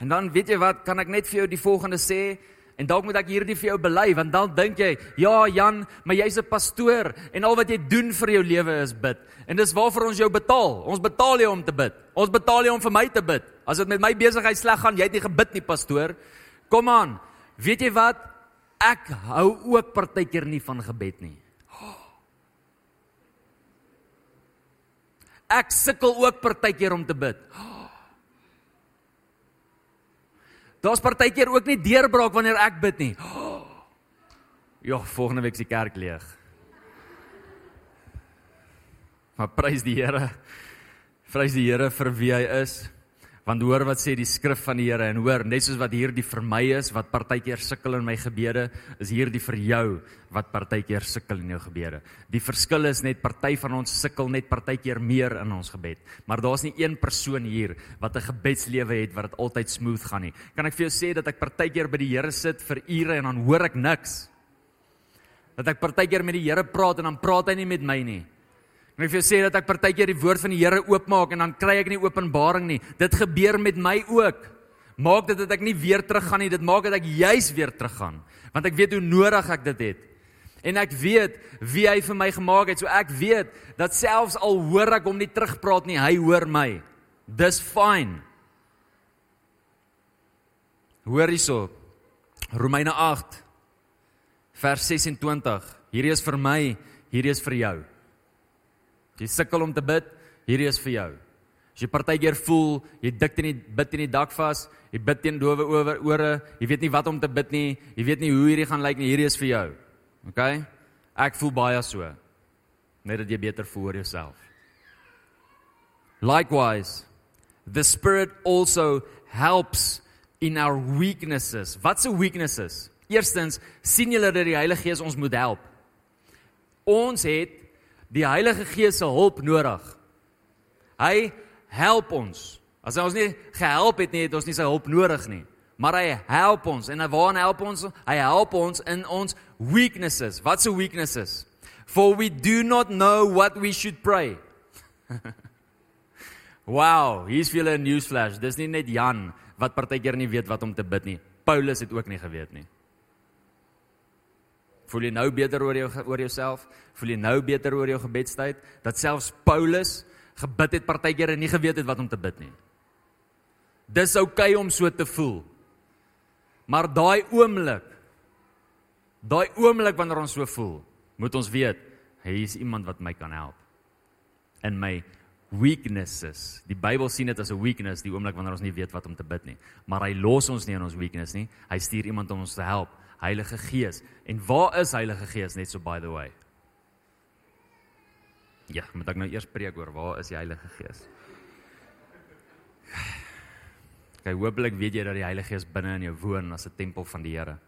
En dan weet jy wat, kan ek net vir jou die volgende sê en dalk moet ek hierdie vir jou bely want dan dink jy, ja Jan, maar jy's 'n pastoor en al wat jy doen vir jou lewe is bid. En dis waarvoor ons jou betaal. Ons betaal jou om te bid. Ons betaal jou om vir my te bid. As dit met my besigheid sleg gaan, jy het nie gebid nie, pastoor. Kom aan. Weet jy wat? Ek hou ook partykeer nie van gebed nie. Ek sukkel ook partykeer om te bid. Daar's partykeer ook nie deurbraak wanneer ek bid nie. Ja, volgende week is die kerk leeg. Maar prys die Here. Prys die Here vir wie hy is. Want hoor wat sê die skrif van die Here en hoor net soos wat hierdie vir my is wat partykeer sukkel in my gebede, is hierdie vir jou wat partykeer sukkel in jou gebede. Die verskil is net party van ons sukkel net partykeer meer in ons gebed, maar daar's nie een persoon hier wat 'n gebedslewe het wat dit altyd smooth gaan nie. Kan ek vir jou sê dat ek partykeer by die Here sit vir ure en dan hoor ek niks. Dat ek partykeer met die Here praat en dan praat hy nie met my nie. Ek wil sê dat ek partykeer die woord van die Here oopmaak en dan kry ek nie openbaring nie. Dit gebeur met my ook. Maak dit dat ek nie weer teruggaan nie. Dit maak dat ek juis weer teruggaan, want ek weet hoe nodig ek dit het. En ek weet wie hy vir my gemaak het. So ek weet dat selfs al hoor ek hom nie terugpraat nie, hy hoor my. Dis fyn. Hoor hierso. Romeine 8 vers 26. Hierdie is vir my, hierdie is vir jou. As jy sukkel om te bid, hierdie is vir jou. As jy partykeer voel jy dik in die bid in die dak vas, jy bid teen dowe oor ore, jy weet nie wat om te bid nie, jy weet nie hoe hierdie gaan lyk nie, hierdie is vir jou. OK? Ek voel baie so. Net dat jy beter voel oor jouself. Likewise, the spirit also helps in our weaknesses. Wat se weaknesses? Eerstens, sien julle dat die Heilige Gees ons moet help. Ons het die Heilige Gees se hulp nodig. Hy help ons. As hy ons nie gehelp het nie, het ons nie sy hulp nodig nie. Maar hy help ons en waar help ons? Hy help ons in ons weaknesses. Wat se weaknesses? For we do not know what we should pray. wow, hier's vir julle 'n newsflash. Dis nie net Jan wat partykeer nie weet wat om te bid nie. Paulus het ook nie geweet nie. Voel jy nou beter oor jou oor jouself? Voel jy nou beter oor jou gebedstyd dat selfs Paulus gebid het partykeer en nie geweet het wat om te bid nie. Dis oukei okay om so te voel. Maar daai oomblik daai oomblik wanneer ons so voel, moet ons weet, hier is iemand wat my kan help in my weaknesses. Die Bybel sien dit as 'n weakness, die oomblik wanneer ons nie weet wat om te bid nie. Maar hy los ons nie in ons weakness nie. Hy stuur iemand om ons te help, Heilige Gees. En waar is Heilige Gees net so by the way? Ja, moet ek nou eers preek oor waar is die Heilige Gees? Kyk, hopelik weet jy dat die Heilige Gees binne in jou woon as 'n tempel van die Here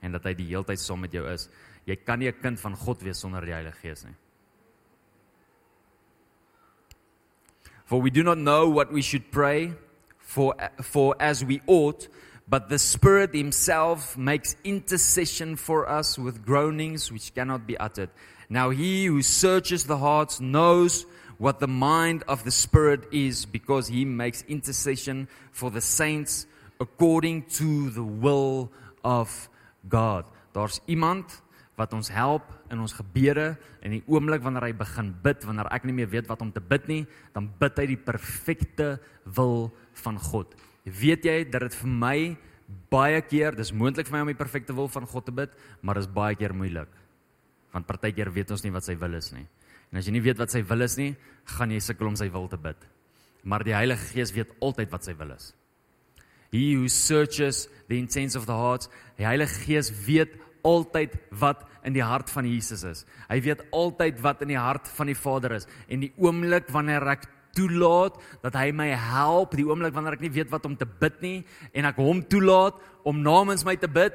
en dat hy die hele tyd saam met jou is. Jy kan nie 'n kind van God wees sonder die Heilige Gees nie. For we do not know what we should pray for for as we ought, but the Spirit himself makes intercession for us with groanings which cannot be uttered. Now he who searches the hearts knows what the mind of the Spirit is because he makes intercession for the saints according to the will of God. Daar's iemand wat ons help in ons gebede en die oomblik wanneer hy begin bid, wanneer ek nie meer weet wat om te bid nie, dan bid hy die perfekte wil van God. Weet jy dat dit vir my baie keer, dis moontlik vir my om die perfekte wil van God te bid, maar dit is baie keer moeilik. Want partykeer weet ons nie wat sy wil is nie. En as jy nie weet wat sy wil is nie, gaan jy sukkel om sy wil te bid. Maar die Heilige Gees weet altyd wat sy wil is. He who searches the intents of the heart, die Heilige Gees weet altyd wat in die hart van Jesus is. Hy weet altyd wat in die hart van die Vader is en die oomblik wanneer ek toelaat dat hy my help, die oomblik wanneer ek nie weet wat om te bid nie en ek hom toelaat om namens my te bid,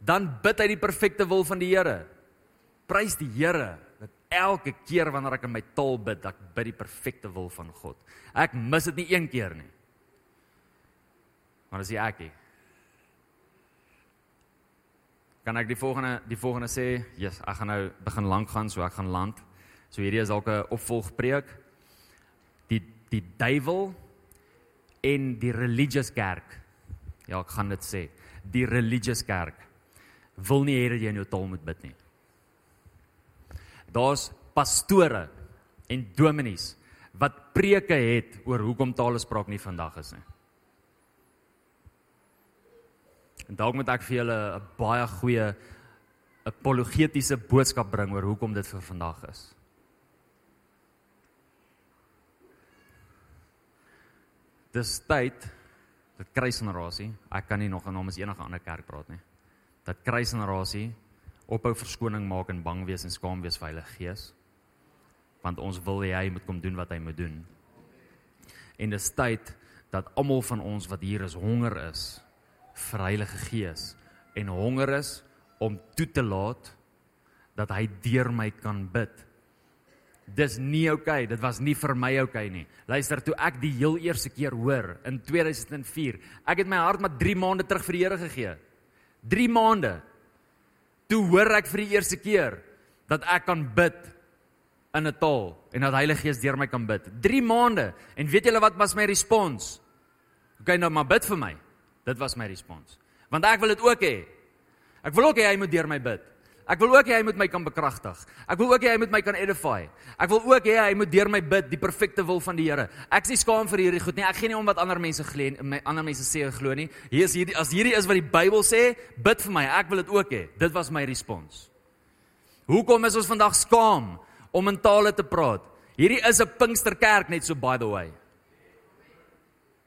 dan bid hy die perfekte wil van die Here. Prys die Here elke keer wanneer ek in my taal bid, ek bid die perfekte wil van God. Ek mis dit nie een keer nie. Maar as jy ek nie. Kan ek die volgende die volgende sê? Jesus, ek gaan nou begin lank gaan, so ek gaan land. So hierdie is dalk 'n opvolgpreek. Die duiwel en die religious kerk. Ja, ek gaan dit sê. Die religious kerk wil nie hê dat jy in jou taal moet bid nie daar's pastore en dominees wat preke het oor hoekom taalespraak nie vandag is nie. En dalk moet ek vir julle 'n baie goeie apologetiese boodskap bring oor hoekom dit vir vandag is. Dis tyd dat kruisgenerasie, ek kan nie nog namens enige ander kerk praat nie. Dat kruisgenerasie ophou verskoning maak en bang wees en skaam wees vir Heilige Gees. Want ons wil hê hy moet kom doen wat hy moet doen. En dis tyd dat almal van ons wat hier is honger is vir Heilige Gees en honger is om toe te laat dat hy deur my kan bid. Dis nie oukei, okay, dit was nie vir my oukei okay nie. Luister, toe ek die heel eerste keer hoor in 2004, ek het my hart maar 3 maande terug vir die Here gegee. 3 maande toe hoor ek vir die eerste keer dat ek kan bid in 'n taal en dat Heilige Gees deur my kan bid. 3 maande. En weet julle wat was my respons? OK, nou maar bid vir my. Dit was my respons. Want ek wil dit ook hê. Ek wil ook hê hy moet deur my bid. Ek wil ook hê hy moet my kan bekragtig. Ek wil ook hê hy moet my kan edify. Ek wil ook hê hy moet deur my bid die perfekte wil van die Here. Ek is nie skaam vir hierdie goed nie. Ek gee nie om wat ander mense glo en my ander mense sê en glo nie. Hier is hierdie as hierdie is wat die Bybel sê, bid vir my. Ek wil dit ook hê. Dit was my respons. Hoekom is ons vandag skaam om in tale te praat? Hierdie is 'n Pinksterkerk net so by the way.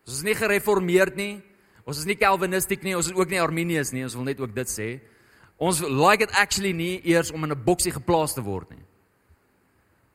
Ons is nie gereformeerd nie. Ons is nie Calvinistic nie, ons is ook nie Arminius nie. Ons wil net ook dit sê. Ons like it actually nie eers om in 'n boksie geplaas te word nie.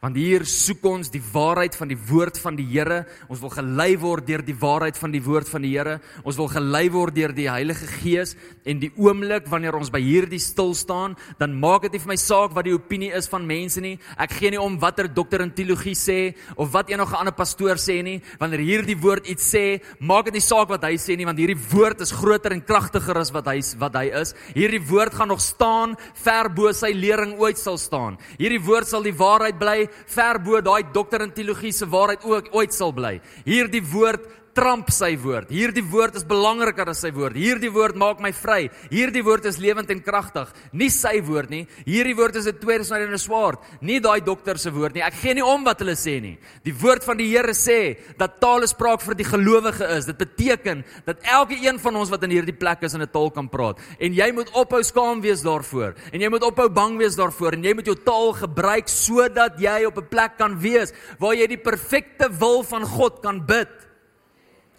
Want hier soek ons die waarheid van die woord van die Here. Ons wil gelei word deur die waarheid van die woord van die Here. Ons wil gelei word deur die Heilige Gees en die oomblik wanneer ons by hierdie stil staan, dan maak dit nie vir my saak wat die opinie is van mense nie. Ek gee nie om watter dokter in teologie sê of wat enige ander pastoor sê nie. Wanneer hierdie woord iets sê, maak dit nie saak wat hy sê nie, want hierdie woord is groter en kragtiger as wat hy wat hy is. Hierdie woord gaan nog staan ver bo sy lering ooit sal staan. Hierdie woord sal die waarheid bly ver bo daai dokter in teologie se waarheid ook ooit sal bly. Hierdie woord tramp sy woord. Hierdie woord is belangriker as sy woord. Hierdie woord maak my vry. Hierdie woord is lewend en kragtig. Nie sy woord nie. Hierdie woord is 'n tweesnydende swaard. Nie daai dokter se woord nie. Ek gee nie om wat hulle sê nie. Die woord van die Here sê dat taal spraak vir die gelowige is. Dit beteken dat elke een van ons wat in hierdie plek is in 'n taal kan praat. En jy moet ophou skaam wees daarvoor. En jy moet ophou bang wees daarvoor en jy moet jou taal gebruik sodat jy op 'n plek kan wees waar jy die perfekte wil van God kan bid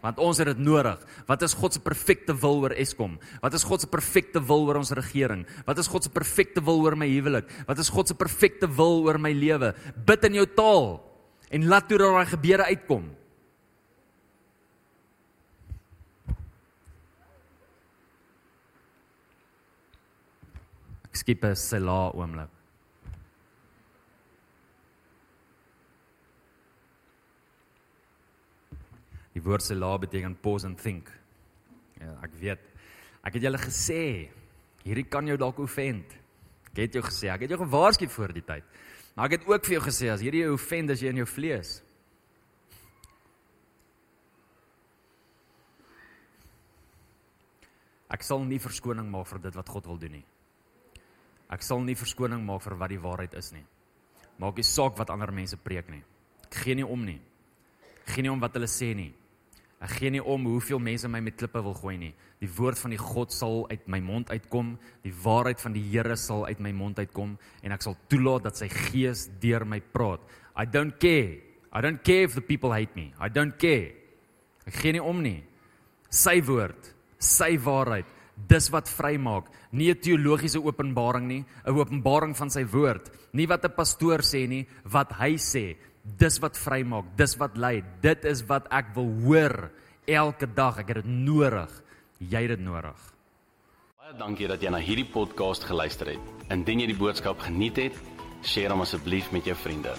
want ons het dit nodig. Wat is God se perfekte wil oor Eskom? Wat is God se perfekte wil oor ons regering? Wat is God se perfekte wil oor my huwelik? Wat is God se perfekte wil oor my lewe? Bid in jou taal en laat toe daai gebede uitkom. Ek skiep 'n sela oomblik. Woord sela beteken pause and think. Ja, ek weet. Ek het julle gesê, hierdie kan jou dalk offend. Ek het jou gesê, ek het jou gewaarsku voor die tyd. Maar ek het ook vir jou gesê as hierdie jou offend as jy in jou vlees. Ek sal nie verskoning maak vir dit wat God wil doen nie. Ek sal nie verskoning maak vir wat die waarheid is nie. Maak nie saak wat ander mense preek nie. Ek gee nie om nie. Ek gee nie om wat hulle sê nie. Ek gee nie om hoeveel mense my met klippe wil gooi nie. Die woord van die God sal uit my mond uitkom, die waarheid van die Here sal uit my mond uitkom en ek sal toelaat dat sy gees deur my praat. I don't care. I don't care if the people hate me. I don't care. Ek gee nie om nie. Sy woord, sy waarheid, dis wat vrymaak. Nie 'n teologiese openbaring nie, 'n openbaring van sy woord. Nie wat 'n pastoor sê nie, wat hy sê dis wat vrymaak, dis wat lei. Dit is wat ek wil hoor elke dag. Ek het dit nodig. Jy het dit nodig. Baie dankie dat jy na hierdie podcast geluister het. Indien jy die boodskap geniet het, deel hom asseblief met jou vriende.